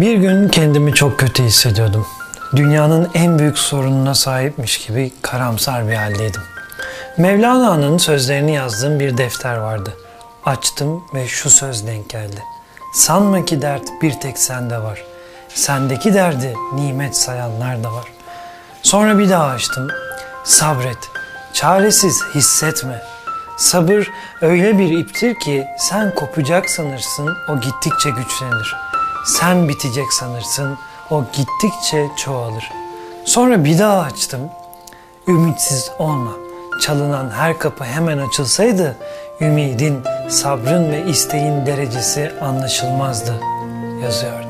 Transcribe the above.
Bir gün kendimi çok kötü hissediyordum. Dünyanın en büyük sorununa sahipmiş gibi karamsar bir haldeydim. Mevlana'nın sözlerini yazdığım bir defter vardı. Açtım ve şu söz denk geldi. Sanma ki dert bir tek sende var. Sendeki derdi nimet sayanlar da var. Sonra bir daha açtım. Sabret. Çaresiz hissetme. Sabır öyle bir iptir ki sen kopacak sanırsın o gittikçe güçlenir. Sen bitecek sanırsın o gittikçe çoğalır. Sonra bir daha açtım. Ümitsiz olma. Çalınan her kapı hemen açılsaydı ümidin, sabrın ve isteğin derecesi anlaşılmazdı yazıyordu.